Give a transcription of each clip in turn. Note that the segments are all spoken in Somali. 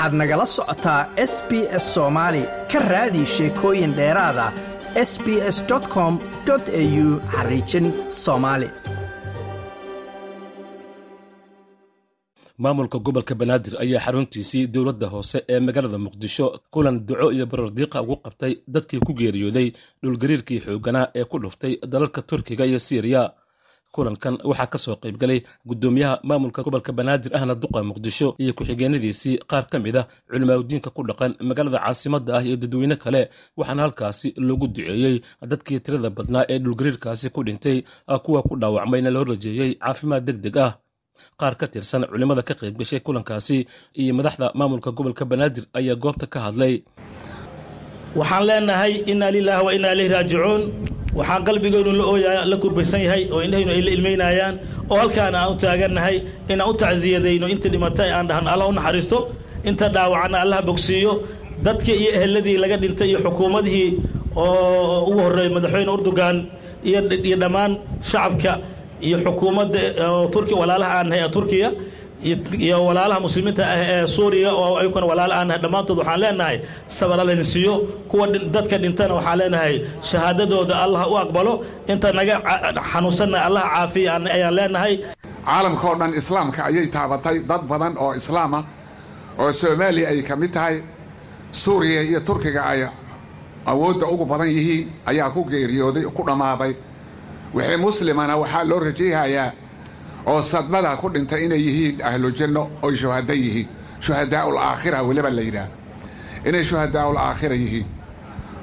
waxaad nagala socotaa s b s soomaali ka raadi sheekooyin dheeraada s b s com au xariijin soomaali maamulka gobolka banaadir ayaa xaruntiisii dowladda hoose ee magaalada muqdisho kulan duco iyo barardiiqa ugu qabtay dadkii ku geeriyooday dhulgariirkii xoogganaa ee ku dhuftay dalalka turkiga iyo siiriya kulankan waxaa ka soo qaybgalay guddoomiyaha maamulka gobolka banaadir ahna duqa muqdisho iyo ku-xigeenadiisii qaar ka mid ah culimaadudiinka ku dhaqan magaalada caasimadda ah iyo dadweyne kale waxaana halkaasi loogu duceeyey dadkii tirada badnaa ee dhulgariirkaasi ku dhintay kuwa ku dhaawacmayna loo rajeeyey caafimaad deg deg ah. Qaar ka tirsan culimmada ka qayb gashay kulankaasi iyo madaxda maamulka gobolka banaadir ayaa goobta ka hadlay. Waxaan leenahay innaa lilaahi wa innaa ilayhi raajicuun waxaan qalbigeennu la ooya la kurbaysan yahay oo indhahaynu ay la ilmaynayaan oo halkaan aan u taagannahay inaan u tacsiyadayno inta dhimatay aan dhahno allah u naxariisto inta dhaawacanna allaha bogsiiyo. Dadkii iyo eheladii laga dhintay iyo xukuumadihii oo ugu horreeyay madaxweyne urdugan iyo dhammaan shacabka iyo xukuumadda turkiya walaalaha aan nahay ee turkiya iyo walaalaha muslimiinta ah ee suuriya oo ayukuna walaala aan dhammaantood waxaan leenahay sabar alla siiyo kuwa dadka dhintana waxaan leenahay shahaadadooda allah u aqbalo. Inta naga xanuunsanna allah caafiya ayaan leenahay. Caalamka oo dhan islaamka ayay taabatay. Dad badan oo islaama oo soomaaliya ay ka mid tahay suuriya iyo turkiga ay awoodda ugu badan yihiin ayaa ku geeriyooday ku dhammaaday wixii muslimana waxaa loo rajayhayaa oo sadmada ku dhintay inay yihiin ahlu janno oy shuhada yihiin. Shuhadaa'ul weliba la yidhaah inay shuhadaa'ul yihiin.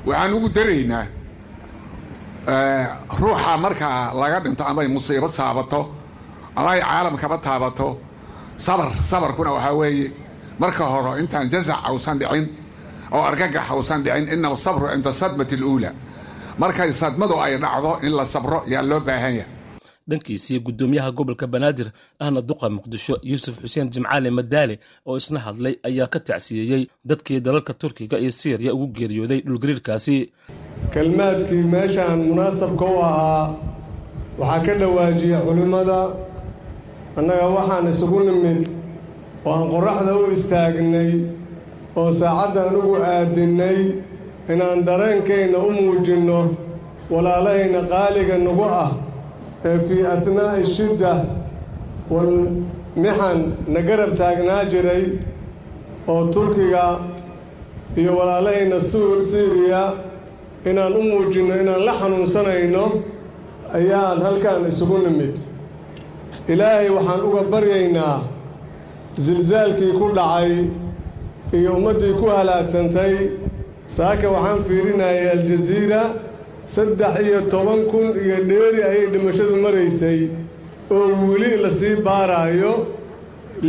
Waxaan ugu daraynaa ruuxa markaa laga dhinto amay musiibo saabato ama caalamkaba taabato sabar sabarkuna waxaa weeye marka hore intaan jazac ausan dhicin oo argagax ausan dhicin inama sabru cinda sadmati aluula markay sadmadu ay dhacdo in la sabro yaa loo baahan yahay dhankiisii guddoomiyaha gobolka banaadir ahna duqa muqdisho yuusuf xuseen jimcaali madaale oo isna hadlay ayaa ka tacsiyeeyey dadkii dalalka turkiga iyo siiriya ugu geeriyooday dhulgariirkaasi. Kelmaadkii meeshaan munaasabka u ahaa waxaa ka dhawaajiya culimmada. Annaga waxaan isugu nimid oo aan qorraxda u istaagnay oo saacaddan ugu aadinnay inaan dareenkayna u muujinno walaalahayna qaaliga nagu ah fii athnaa'i shidda wal mixan na garab taagnaa jiray oo turkiga iyo walaalahayna siiriya inaan u muujinno inaan la xanuunsanayno ayaan halkan isugu nimid. Ilaahay waxaan uga baryaynaa silsaalkii ku dhacay iyo ummaddii ku halaagsantay. Saaka waxaan fiirinayay aljaziira saddex iyo toban kun iyo dheeri ayay dhimashadu maraysay oo weli la sii baaraayo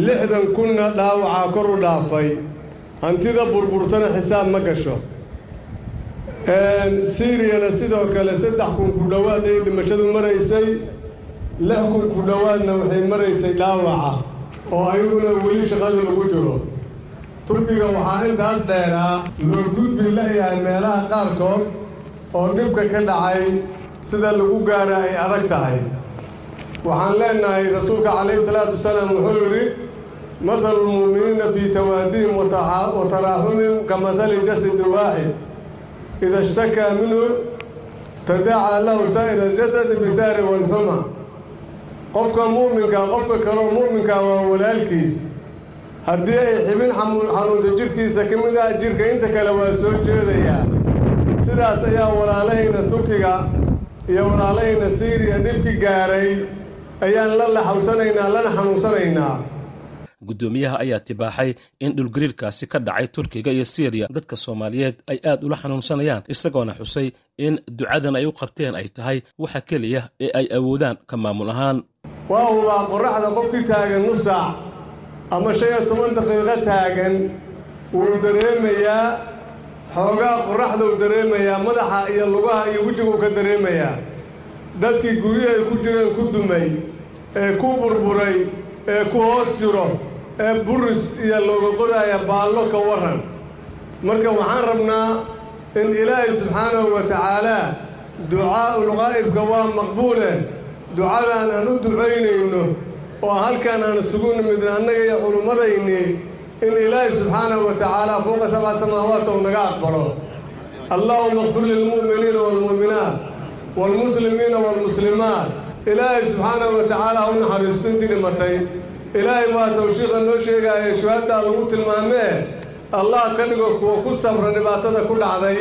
lixdan kunna dhaawacaa kor u dhaafay. Hantida burburtana xisaab ma gasho. Siiriyana sidoo kale saddex kun ku dhowaad ayay dhimashadu maraysay lix kun ku dhowaadna waxay maraysay dhaawaca oo ayaguna weli shaqada lagu jiro. Turkiga waxaa intaas dheeraa loo gudbi layahay meelaha qaarkood oo dhibka ka dhacay sida lagu gaara ay adag tahay. Waxaan leenahay rasuulka calayhi salaatu wasalaam wuxuu yidhi mathalu lmu'miniina fii tawaadihim wa taraaxumihim ka mathali jasadi waaxid ida ishtakaa minhu tadaacaa lahu saa'ir aljasadi bisaari walxuma qofka mu'minka qofka kaloo mu'minka waa walaalkiis. Haddii ay xibin xanuunta jidhkiisa ka mid ah jidhka inta kale waa soo jeedayaa sidaas ayaa walaalahayna turkiga iyo walaalahayna siiriya dhibki gaaray ayaan la laxawsanaynaa lana xanuunsanaynaa. Guddoomiyaha ayaa tibaaxay in dhulgariirkaasi ka dhacay turkiga iyo siiriya dadka soomaaliyeed ay aad ula xanuunsanayaan isagoona xusay in ducadan ay u qabteen ay tahay waxa keliya ee ay awoodaan ka maamul ahaan. Waa hubaa qorraxda qofkii taagan nus saac ama shan iyo toban daqiiqo taagan wuu dareemayaa xoogaa qorraxduu dareemayaa madaxa iyo lugaha iyo wejiguu ka dareemayaa. Dadkii guryahay ku jireen ku dumay ee ku burburay ee ku hoos jiro ee buris iyo looga qodaaya baallo ka warran. Marka waxaan rabnaa in ilaahay subxaanahu wa tacaalaa ducaa'ul qaa'ibka waa maqbuule ducadan aan u ducaynayno oo halkan aan isugu nimidna annaga iyo culummadayni in ilaahay subxaanahu wa tacaala fowqa sabca samaawaat ou naga aqbalo. Allaahuma kfir lilmu'miniina waalmu'minaat waalmuslimiina waalmuslimaat ilaahay subxaanahu wa tacaala u naxariisto intii dhimatay. Ilaahay waa tawshiiqa noo sheegaaya shuhaaddaa lagu tilmaamee allah ka dhigo kuwa ku sabra dhibaatada ku dhacday.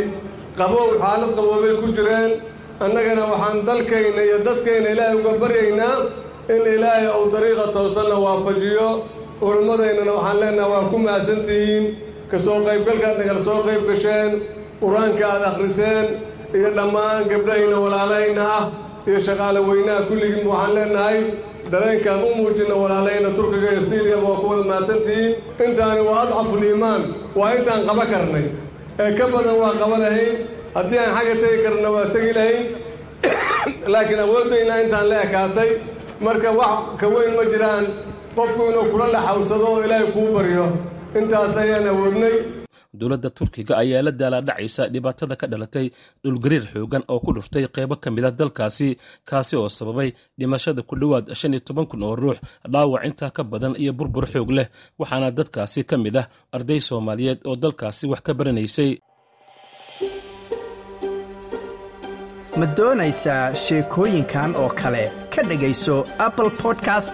Qabow xaalad qaboobay ku jireen. Annagana waxaan dalkayna iyo dadkayna ilaahay uga baryaynaa in ilaahay uu dariiqa toosanna waafajiyo culimmadaynana waxaan leenaha waa ku mahadsantihiin ka soo qaybgalkaad nagala soo qayb gasheen qur'aanka aad akhriseen iyo dhammaan gabdhahayna walaalahayna ah iyo shaqaale weynaha kulligiin waxaan leenahay. Dareenkaan u muujinna walaalahayna turkiga iyo siiriya waa ku wada mahadsantihiin intaani waa adcaful iimaan waa intaan qaba karnay. Ee ka badan waa qaba lahayn. Haddii aan xagga tegi karna waa tegi lahayn. Laakiin awooddayna intaan la ekaatay. Marka wax ka weyn ma jiraan qofku inuu kula laxawsado oo ilaahay kuu baryo. Intaas ayaan awoodnay. Dowladda turkiga ayaa la daalaadhacaysa dhibaatada ka dhalatay dhulgariir xoogan oo ku dhuftay qeybo ka mid a dalkaasi kaasi oo sababay dhimashada ku dhowaad shan iyo toban kun oo ruux dhaawac intaa ka badan iyo burbur xoog leh waxaana dadkaasi ka mid ah arday soomaaliyeed oo dalkaasi wax ka baranaysay. Ma doonaysaa sheekooyinkan oo kale? Ka dhegayso apple podcast